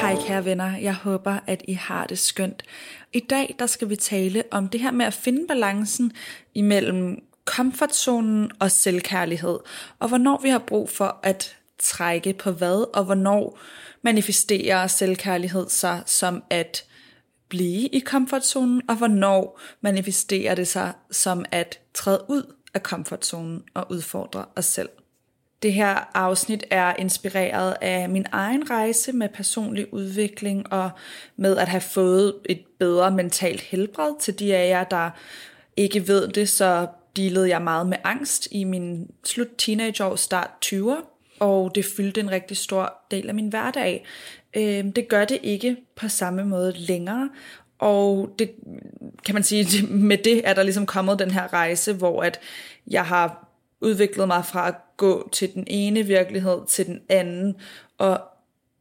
Hej kære venner, jeg håber, at I har det skønt. I dag der skal vi tale om det her med at finde balancen imellem komfortzonen og selvkærlighed, og hvornår vi har brug for at trække på hvad, og hvornår manifesterer selvkærlighed sig som at blive i komfortzonen, og hvornår manifesterer det sig som at træde ud af komfortzonen og udfordre os selv. Det her afsnit er inspireret af min egen rejse med personlig udvikling og med at have fået et bedre mentalt helbred til de af jer, der ikke ved det, så dealede jeg meget med angst i min slut teenageår, start 20'er, og det fyldte en rigtig stor del af min hverdag. Øhm, det gør det ikke på samme måde længere, og det kan man sige, med det er der ligesom kommet den her rejse, hvor at jeg har udviklet mig fra at gå til den ene virkelighed til den anden, og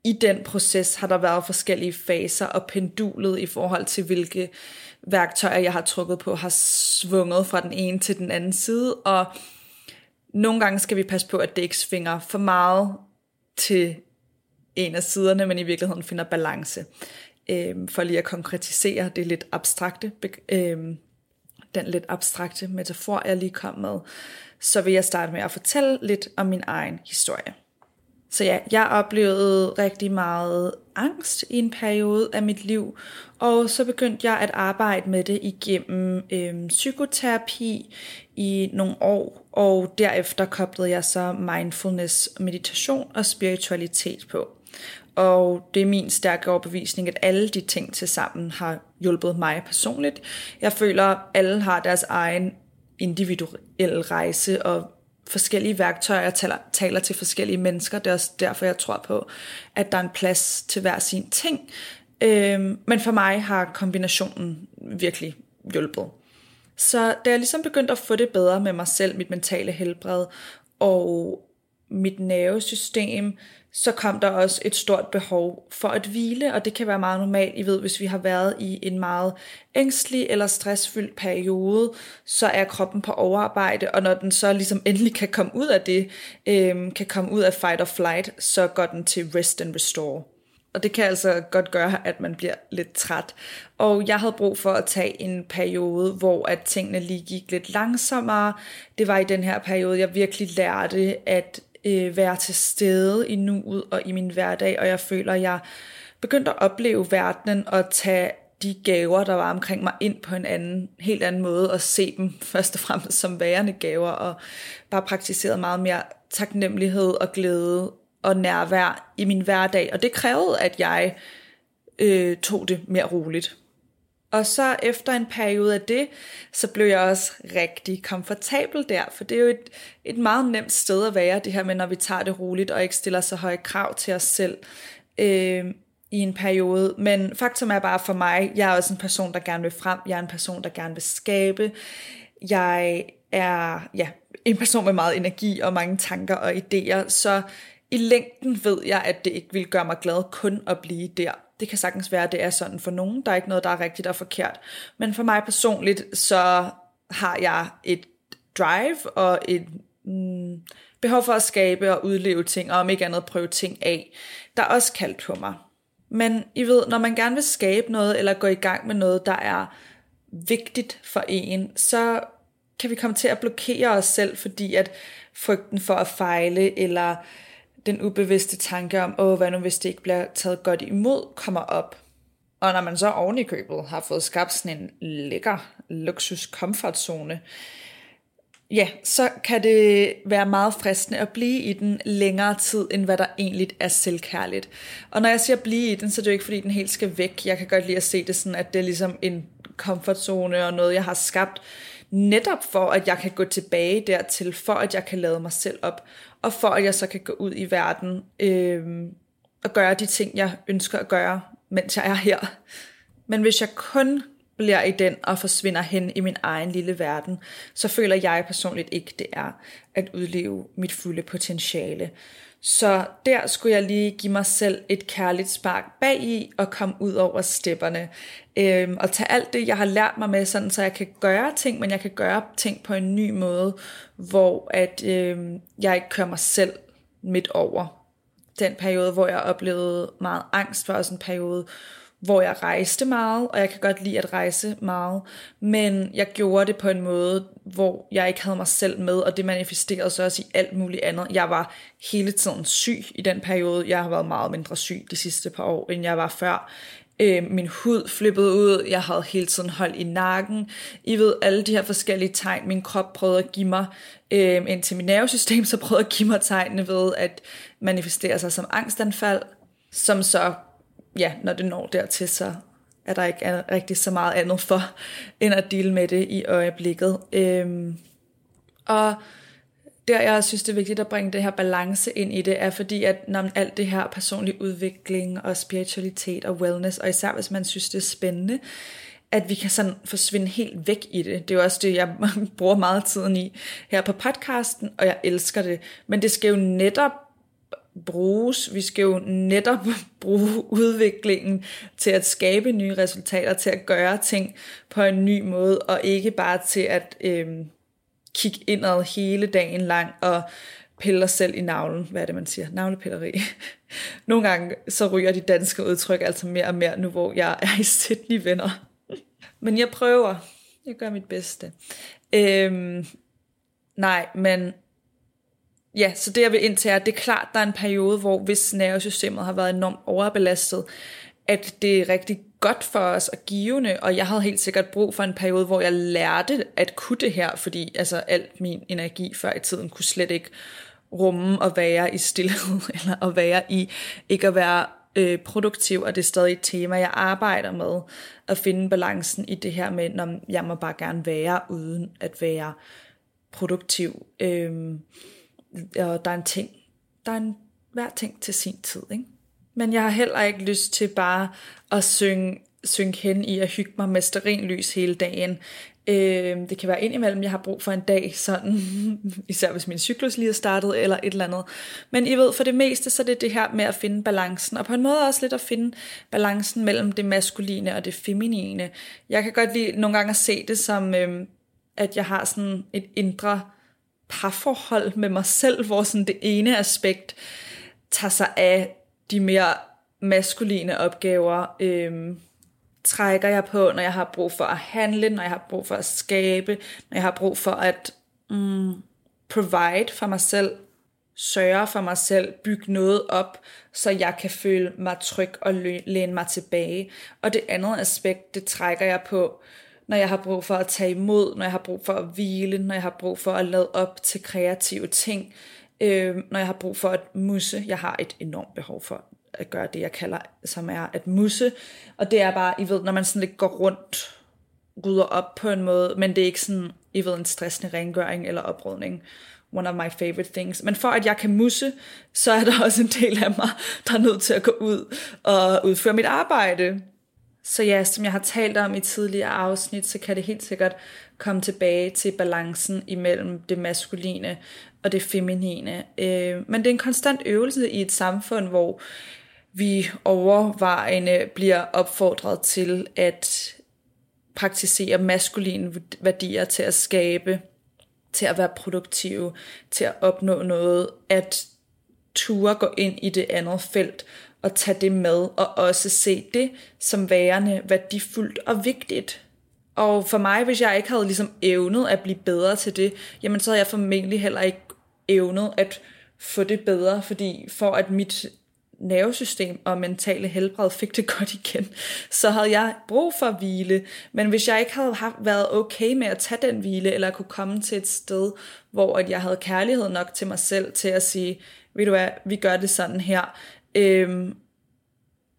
i den proces har der været forskellige faser, og pendulet i forhold til hvilke værktøjer, jeg har trukket på, har svunget fra den ene til den anden side, og nogle gange skal vi passe på, at det ikke svinger for meget til en af siderne, men i virkeligheden finder balance øh, for lige at konkretisere det lidt abstrakte, øh, den lidt abstrakte metafor, jeg lige kom med, så vil jeg starte med at fortælle lidt om min egen historie. Så ja, jeg oplevede rigtig meget angst i en periode af mit liv, og så begyndte jeg at arbejde med det igennem øh, psykoterapi i nogle år, og derefter koblede jeg så mindfulness, meditation og spiritualitet på. Og det er min stærke overbevisning, at alle de ting til sammen har hjulpet mig personligt. Jeg føler, at alle har deres egen individuelle rejse, og forskellige værktøjer taler, taler til forskellige mennesker. Det er også derfor, jeg tror på, at der er en plads til hver sin ting. Øhm, men for mig har kombinationen virkelig hjulpet. Så da jeg ligesom begyndte at få det bedre med mig selv, mit mentale helbred og mit nervesystem, så kom der også et stort behov for at hvile, og det kan være meget normalt. I ved, hvis vi har været i en meget ængstelig eller stressfyldt periode, så er kroppen på overarbejde, og når den så ligesom endelig kan komme ud af det, øhm, kan komme ud af fight or flight, så går den til rest and restore. Og det kan altså godt gøre, at man bliver lidt træt. Og jeg havde brug for at tage en periode, hvor at tingene lige gik lidt langsommere. Det var i den her periode, jeg virkelig lærte at øh, være til stede i nuet og i min hverdag, og jeg føler, at jeg begyndte at opleve verdenen og tage de gaver, der var omkring mig, ind på en anden, helt anden måde, og se dem først og fremmest som værende gaver, og bare praktiseret meget mere taknemmelighed og glæde og nærvær i min hverdag. Og det krævede, at jeg øh, tog det mere roligt. Og så efter en periode af det, så blev jeg også rigtig komfortabel der, for det er jo et, et meget nemt sted at være, det her med, når vi tager det roligt og ikke stiller så høje krav til os selv øh, i en periode. Men faktum er bare for mig, jeg er også en person, der gerne vil frem, jeg er en person, der gerne vil skabe, jeg er ja, en person med meget energi og mange tanker og idéer, så i længden ved jeg, at det ikke vil gøre mig glad kun at blive der. Det kan sagtens være, at det er sådan for nogen. Der er ikke noget, der er rigtigt og forkert. Men for mig personligt, så har jeg et drive og et mm, behov for at skabe og udleve ting, og om ikke andet prøve ting af, der er også kaldt på mig. Men I ved, når man gerne vil skabe noget, eller gå i gang med noget, der er vigtigt for en, så kan vi komme til at blokere os selv, fordi at frygten for at fejle, eller den ubevidste tanke om, åh, hvad nu hvis det ikke bliver taget godt imod, kommer op. Og når man så oven i købet har fået skabt sådan en lækker luksus komfortzone, ja, så kan det være meget fristende at blive i den længere tid, end hvad der egentlig er selvkærligt. Og når jeg siger blive i den, så er det jo ikke, fordi den helt skal væk. Jeg kan godt lide at se det sådan, at det er ligesom en komfortzone og noget, jeg har skabt. netop for, at jeg kan gå tilbage dertil, for at jeg kan lade mig selv op, og for at jeg så kan gå ud i verden øh, og gøre de ting, jeg ønsker at gøre, mens jeg er her. Men hvis jeg kun bliver i den og forsvinder hen i min egen lille verden, så føler jeg personligt ikke, det er at udleve mit fulde potentiale. Så der skulle jeg lige give mig selv et kærligt spark bag i og komme ud over stepperne. Øhm, og tage alt det, jeg har lært mig med, sådan, så jeg kan gøre ting, men jeg kan gøre ting på en ny måde, hvor at øhm, jeg ikke kører mig selv midt over. Den periode, hvor jeg oplevede meget angst, var også en periode, hvor jeg rejste meget, og jeg kan godt lide at rejse meget, men jeg gjorde det på en måde, hvor jeg ikke havde mig selv med, og det manifesterede så også i alt muligt andet. Jeg var hele tiden syg i den periode. Jeg har været meget mindre syg de sidste par år, end jeg var før. Øh, min hud flippede ud, jeg havde hele tiden hold i nakken. I ved, alle de her forskellige tegn, min krop prøvede at give mig, øh, indtil mit nervesystem, så prøvede at give mig tegnene ved at manifestere sig som angstanfald, som så ja, når det når dertil, så er der ikke rigtig så meget andet for, end at dele med det i øjeblikket. Øhm, og der jeg synes, det er vigtigt at bringe det her balance ind i det, er fordi, at når alt det her personlig udvikling og spiritualitet og wellness, og især hvis man synes, det er spændende, at vi kan sådan forsvinde helt væk i det. Det er jo også det, jeg bruger meget tiden i her på podcasten, og jeg elsker det. Men det skal jo netop bruges. Vi skal jo netop bruge udviklingen til at skabe nye resultater, til at gøre ting på en ny måde, og ikke bare til at øh, kigge indad hele dagen lang og pille os selv i navlen. Hvad er det, man siger? Navlepilleri. Nogle gange så ryger de danske udtryk altså mere og mere nu, hvor jeg er i Sydney venner. Men jeg prøver. Jeg gør mit bedste. Øhm, nej, men ja, så det jeg vil ind til er, at det er klart, der er en periode, hvor hvis nervesystemet har været enormt overbelastet, at det er rigtig godt for os og givende, og jeg havde helt sikkert brug for en periode, hvor jeg lærte at kunne det her, fordi altså alt min energi før i tiden kunne slet ikke rumme at være i stillhed, eller at være i ikke at være øh, produktiv, og det er stadig et tema, jeg arbejder med, at finde balancen i det her med, når jeg må bare gerne være, uden at være produktiv. Øh, og der er en ting, der er en hver ting til sin tid, ikke? Men jeg har heller ikke lyst til bare at synge, synge hen i at hygge mig med lys hele dagen. Øh, det kan være indimellem, jeg har brug for en dag, sådan, især hvis min cyklus lige er startet, eller et eller andet. Men I ved, for det meste, så er det det her med at finde balancen, og på en måde også lidt at finde balancen mellem det maskuline og det feminine. Jeg kan godt lide nogle gange at se det som, øh, at jeg har sådan et indre parforhold med mig selv, hvor sådan det ene aspekt tager sig af de mere maskuline opgaver, øhm, trækker jeg på, når jeg har brug for at handle, når jeg har brug for at skabe, når jeg har brug for at mm, provide for mig selv, sørge for mig selv, bygge noget op, så jeg kan føle mig tryg og læne mig tilbage. Og det andet aspekt, det trækker jeg på, når jeg har brug for at tage imod, når jeg har brug for at hvile, når jeg har brug for at lade op til kreative ting, øh, når jeg har brug for at musse. Jeg har et enormt behov for at gøre det, jeg kalder, som er at musse. Og det er bare, I ved, når man sådan lidt går rundt, rydder op på en måde, men det er ikke sådan, I ved, en stressende rengøring eller oprydning. One of my favorite things. Men for at jeg kan musse, så er der også en del af mig, der er nødt til at gå ud og udføre mit arbejde. Så ja, som jeg har talt om i tidligere afsnit, så kan det helt sikkert komme tilbage til balancen imellem det maskuline og det feminine. Øh, men det er en konstant øvelse i et samfund, hvor vi overvejende bliver opfordret til at praktisere maskuline værdier til at skabe, til at være produktive, til at opnå noget, at ture gå ind i det andet felt, at tage det med, og også se det som værende værdifuldt og vigtigt. Og for mig, hvis jeg ikke havde ligesom evnet at blive bedre til det, jamen så havde jeg formentlig heller ikke evnet at få det bedre, fordi for at mit nervesystem og mentale helbred fik det godt igen, så havde jeg brug for at hvile. Men hvis jeg ikke havde haft, været okay med at tage den hvile, eller kunne komme til et sted, hvor at jeg havde kærlighed nok til mig selv til at sige, ved du hvad, vi gør det sådan her, øhm,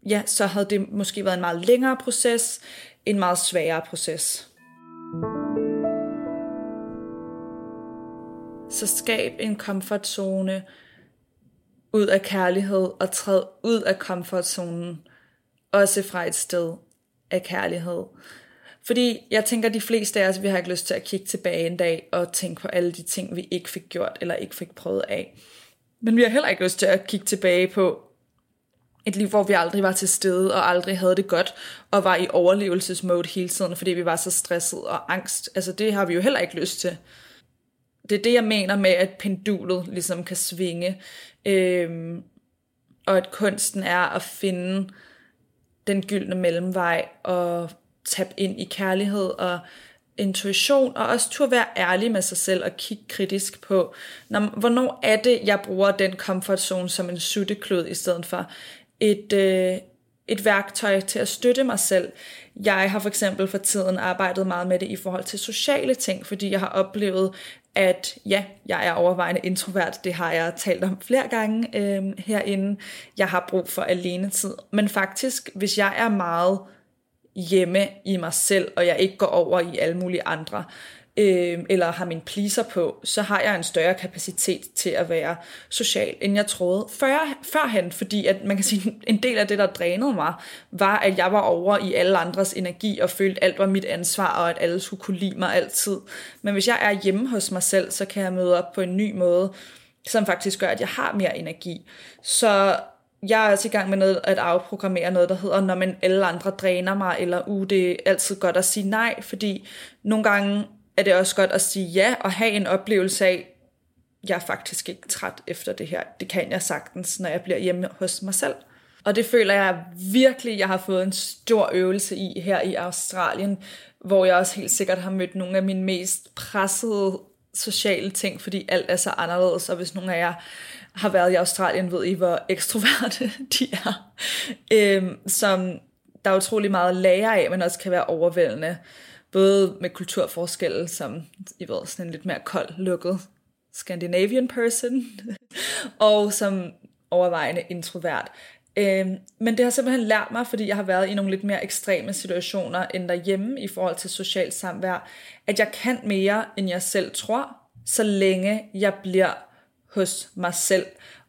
ja, så havde det måske været en meget længere proces, en meget sværere proces. Så skab en komfortzone ud af kærlighed og træd ud af komfortzonen, også fra et sted af kærlighed. Fordi jeg tænker, at de fleste af os, vi har ikke lyst til at kigge tilbage en dag og tænke på alle de ting, vi ikke fik gjort eller ikke fik prøvet af. Men vi har heller ikke lyst til at kigge tilbage på et liv, hvor vi aldrig var til stede og aldrig havde det godt og var i overlevelsesmode hele tiden, fordi vi var så stresset og angst. Altså det har vi jo heller ikke lyst til. Det er det, jeg mener med, at pendulet ligesom kan svinge. Øhm, og at kunsten er at finde den gyldne mellemvej og tabe ind i kærlighed og intuition, og også turde være ærlig med sig selv og kigge kritisk på, når, hvornår er det, jeg bruger den comfort zone som en sutteklud, i stedet for et, øh, et værktøj til at støtte mig selv. Jeg har for eksempel for tiden arbejdet meget med det i forhold til sociale ting, fordi jeg har oplevet, at ja, jeg er overvejende introvert. Det har jeg talt om flere gange øh, herinde. Jeg har brug for alene tid. Men faktisk, hvis jeg er meget hjemme i mig selv, og jeg ikke går over i alle mulige andre, øh, Øhm, eller har min pleaser på, så har jeg en større kapacitet til at være social, end jeg troede før, førhen, fordi at man kan sige, en del af det, der drænede mig, var, at jeg var over i alle andres energi, og følte, at alt var mit ansvar, og at alle skulle kunne lide mig altid. Men hvis jeg er hjemme hos mig selv, så kan jeg møde op på en ny måde, som faktisk gør, at jeg har mere energi. Så jeg er også i gang med noget, at afprogrammere noget, der hedder, når man alle andre dræner mig, eller uh, det er altid godt at sige nej, fordi nogle gange er det også godt at sige ja, og have en oplevelse af, jeg er faktisk ikke træt efter det her. Det kan jeg sagtens, når jeg bliver hjemme hos mig selv. Og det føler jeg virkelig, jeg har fået en stor øvelse i her i Australien, hvor jeg også helt sikkert har mødt nogle af mine mest pressede sociale ting, fordi alt er så anderledes, og hvis nogle af jer har været i Australien, ved I, hvor ekstroverte de er. Øhm, som der er utrolig meget at lære af, men også kan være overvældende. Både med kulturforskelle, som I ved, sådan en lidt mere kold, lukket Scandinavian person, og som overvejende introvert. Øhm, men det har simpelthen lært mig, fordi jeg har været i nogle lidt mere ekstreme situationer end derhjemme i forhold til socialt samvær, at jeg kan mere, end jeg selv tror, så længe jeg bliver hos mig selv.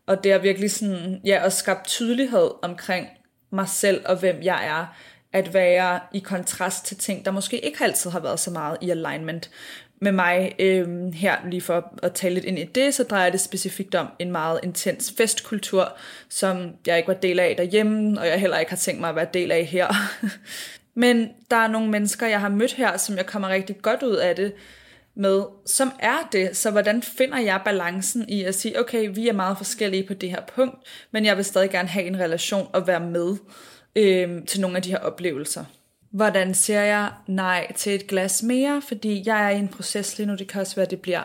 Og det har virkelig sådan, ja, at skabe tydelighed omkring mig selv og hvem jeg er. At være i kontrast til ting, der måske ikke altid har været så meget i alignment med mig øh, her, lige for at tale lidt ind i det, så drejer det specifikt om en meget intens festkultur, som jeg ikke var del af derhjemme, og jeg heller ikke har tænkt mig at være del af her. Men der er nogle mennesker, jeg har mødt her, som jeg kommer rigtig godt ud af det, med, som er det. Så hvordan finder jeg balancen i at sige, okay, vi er meget forskellige på det her punkt, men jeg vil stadig gerne have en relation og være med øh, til nogle af de her oplevelser. Hvordan siger jeg nej til et glas mere, fordi jeg er i en proces lige nu, det kan også være, at det bliver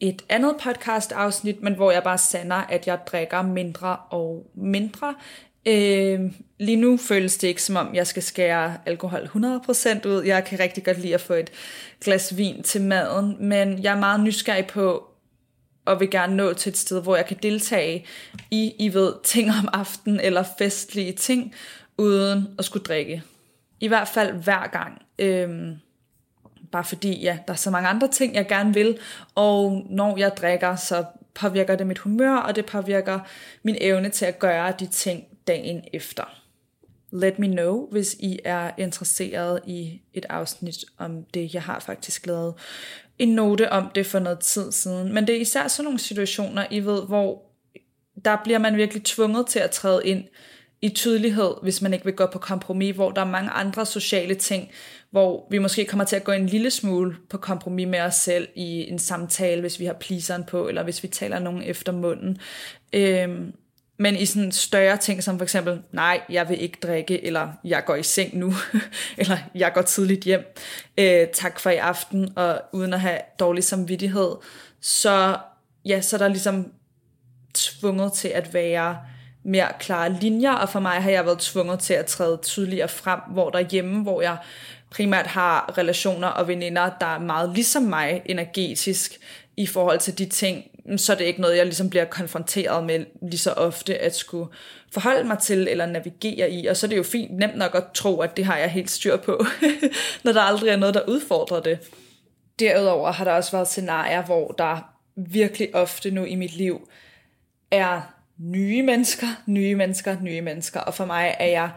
et andet podcast afsnit, men hvor jeg bare sander, at jeg drikker mindre og mindre, Øh, lige nu føles det ikke som om, jeg skal skære alkohol 100% ud. Jeg kan rigtig godt lide at få et glas vin til maden, men jeg er meget nysgerrig på, og vil gerne nå til et sted, hvor jeg kan deltage i, I ved, ting om aftenen eller festlige ting, uden at skulle drikke. I hvert fald hver gang. Øhm, bare fordi, ja, der er så mange andre ting, jeg gerne vil, og når jeg drikker, så påvirker det mit humør, og det påvirker min evne til at gøre de ting, dagen efter. Let me know, hvis I er interesseret i et afsnit om det. Jeg har faktisk lavet en note om det for noget tid siden. Men det er især sådan nogle situationer, I ved, hvor der bliver man virkelig tvunget til at træde ind i tydelighed, hvis man ikke vil gå på kompromis, hvor der er mange andre sociale ting, hvor vi måske kommer til at gå en lille smule på kompromis med os selv i en samtale, hvis vi har pleaseren på, eller hvis vi taler nogen efter munden. Øhm, men i sådan større ting, som for eksempel, nej, jeg vil ikke drikke, eller jeg går i seng nu, eller jeg går tidligt hjem, øh, tak for i aften, og uden at have dårlig samvittighed, så, ja, så er der ligesom tvunget til at være mere klare linjer, og for mig har jeg været tvunget til at træde tydeligere frem, hvor der hjemme, hvor jeg primært har relationer og veninder, der er meget ligesom mig energetisk i forhold til de ting, så er det ikke noget, jeg ligesom bliver konfronteret med lige så ofte at skulle forholde mig til eller navigere i. Og så er det jo fint nemt nok at tro, at det har jeg helt styr på, når der aldrig er noget, der udfordrer det. Derudover har der også været scenarier, hvor der virkelig ofte nu i mit liv, er nye mennesker, nye mennesker, nye mennesker. Og for mig er jeg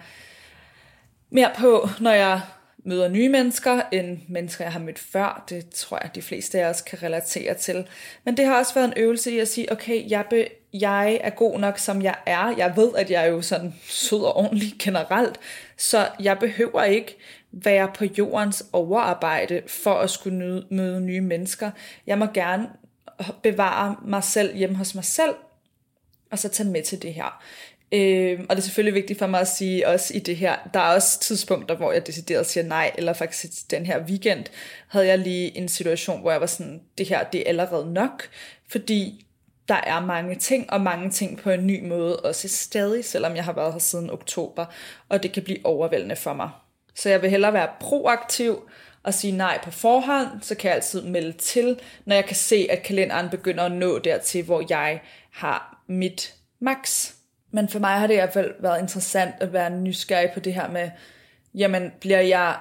mere på, når jeg møder nye mennesker, end mennesker, jeg har mødt før. Det tror jeg, de fleste af os kan relatere til. Men det har også været en øvelse i at sige, okay, jeg, be, jeg er god nok, som jeg er. Jeg ved, at jeg er jo sådan sød og ordentlig generelt, så jeg behøver ikke være på jordens overarbejde for at skulle møde nye mennesker. Jeg må gerne bevare mig selv hjemme hos mig selv, og så tage med til det her. Øh, og det er selvfølgelig vigtigt for mig at sige også i det her, der er også tidspunkter, hvor jeg decideret siger nej, eller faktisk den her weekend havde jeg lige en situation, hvor jeg var sådan, det her det er allerede nok, fordi der er mange ting, og mange ting på en ny måde også stadig, selvom jeg har været her siden oktober, og det kan blive overvældende for mig. Så jeg vil hellere være proaktiv og sige nej på forhånd, så kan jeg altid melde til, når jeg kan se, at kalenderen begynder at nå dertil, hvor jeg har mit max. Men for mig har det i hvert fald været interessant at være nysgerrig på det her med, jamen bliver jeg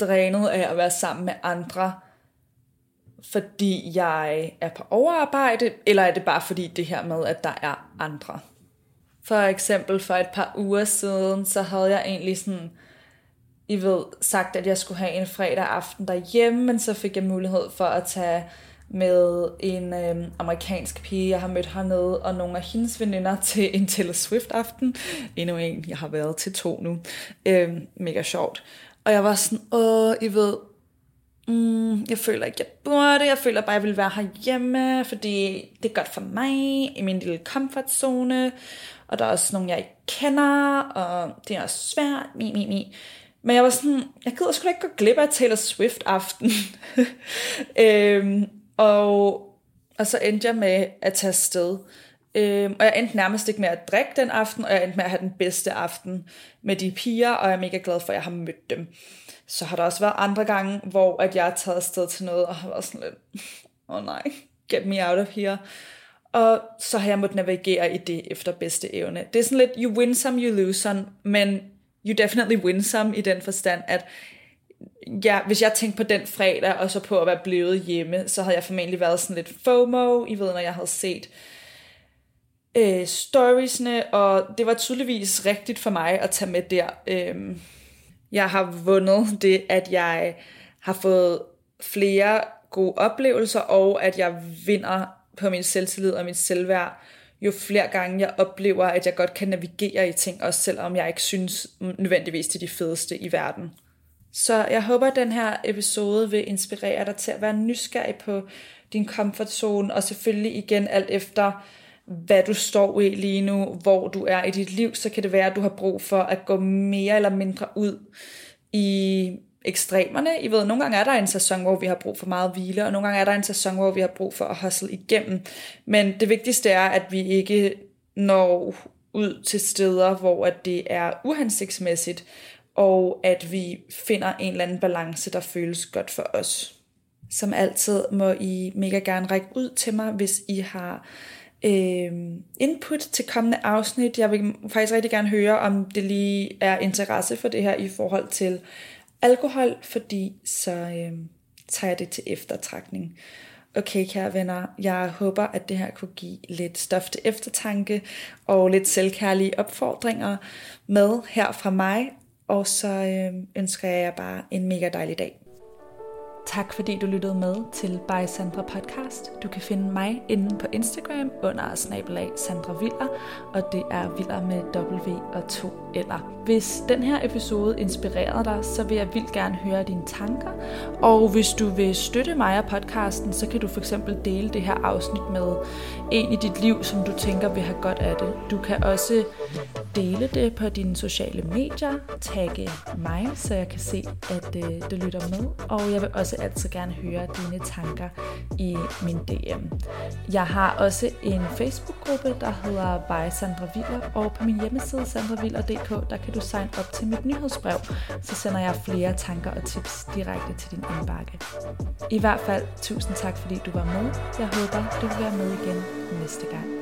drænet af at være sammen med andre, fordi jeg er på overarbejde, eller er det bare fordi det her med, at der er andre? For eksempel for et par uger siden, så havde jeg egentlig sådan, I ved, sagt, at jeg skulle have en fredag aften derhjemme, men så fik jeg mulighed for at tage med en øh, amerikansk pige, jeg har mødt hernede, og nogle af hendes veninder til en Taylor Swift-aften. Endnu en, jeg har været til to nu. Øh, mega sjovt. Og jeg var sådan, åh, I ved, mm, jeg føler ikke, jeg burde, jeg føler bare, jeg vil være herhjemme, fordi det er godt for mig, i min lille comfort zone, og der er også nogle, jeg ikke kender, og det er også svært, mi, mi, mi. Men jeg var sådan, jeg gider sgu ikke gå glip af Taylor Swift-aften. øhm, og, og så endte jeg med at tage afsted. Øhm, og jeg endte nærmest ikke med at drikke den aften, og jeg endte med at have den bedste aften med de piger, og jeg er mega glad for, at jeg har mødt dem. Så har der også været andre gange, hvor at jeg har taget afsted til noget, og har været sådan lidt, åh oh nej, get me out of here. Og så har jeg måttet navigere i det efter bedste evne. Det er sådan lidt, you win some, you lose some, men you definitely win some i den forstand, at ja, hvis jeg tænkte på den fredag, og så på at være blevet hjemme, så havde jeg formentlig været sådan lidt FOMO, I ved, når jeg havde set øh, storiesne, og det var tydeligvis rigtigt for mig at tage med der. Øh, jeg har vundet det, at jeg har fået flere gode oplevelser, og at jeg vinder på min selvtillid og min selvværd, jo flere gange jeg oplever, at jeg godt kan navigere i ting, også selvom jeg ikke synes nødvendigvis det er de fedeste i verden. Så jeg håber, at den her episode vil inspirere dig til at være nysgerrig på din comfort zone, og selvfølgelig igen alt efter, hvad du står i lige nu, hvor du er i dit liv, så kan det være, at du har brug for at gå mere eller mindre ud i ekstremerne. I ved, nogle gange er der en sæson, hvor vi har brug for meget hvile, og nogle gange er der en sæson, hvor vi har brug for at hustle igennem. Men det vigtigste er, at vi ikke når ud til steder, hvor at det er uhensigtsmæssigt, og at vi finder en eller anden balance, der føles godt for os. Som altid må I mega gerne række ud til mig, hvis I har øh, input til kommende afsnit. Jeg vil faktisk rigtig gerne høre, om det lige er interesse for det her i forhold til alkohol, fordi så øh, tager jeg det til eftertrækning. Okay, kære venner, jeg håber, at det her kunne give lidt stof til eftertanke og lidt selvkærlige opfordringer med her fra mig, og så øh, ønsker jeg jer bare en mega dejlig dag. Tak fordi du lyttede med til By Sandra Podcast. Du kan finde mig inde på Instagram under snabelag Sandra Viller, og det er Viller med W og to eller. Hvis den her episode inspirerede dig, så vil jeg vildt gerne høre dine tanker. Og hvis du vil støtte mig og podcasten, så kan du for eksempel dele det her afsnit med en i dit liv, som du tænker vil have godt af det. Du kan også dele det på dine sociale medier, tagge mig, så jeg kan se, at øh, det lytter med. Og jeg vil også altid gerne høre dine tanker i min DM. Jeg har også en Facebook-gruppe, der hedder By Sandra Viller, og på min hjemmeside sandraviller.dk, der kan du sign op til mit nyhedsbrev, så sender jeg flere tanker og tips direkte til din indbakke. I hvert fald, tusind tak fordi du var med. Jeg håber, du vil være med igen næste gang.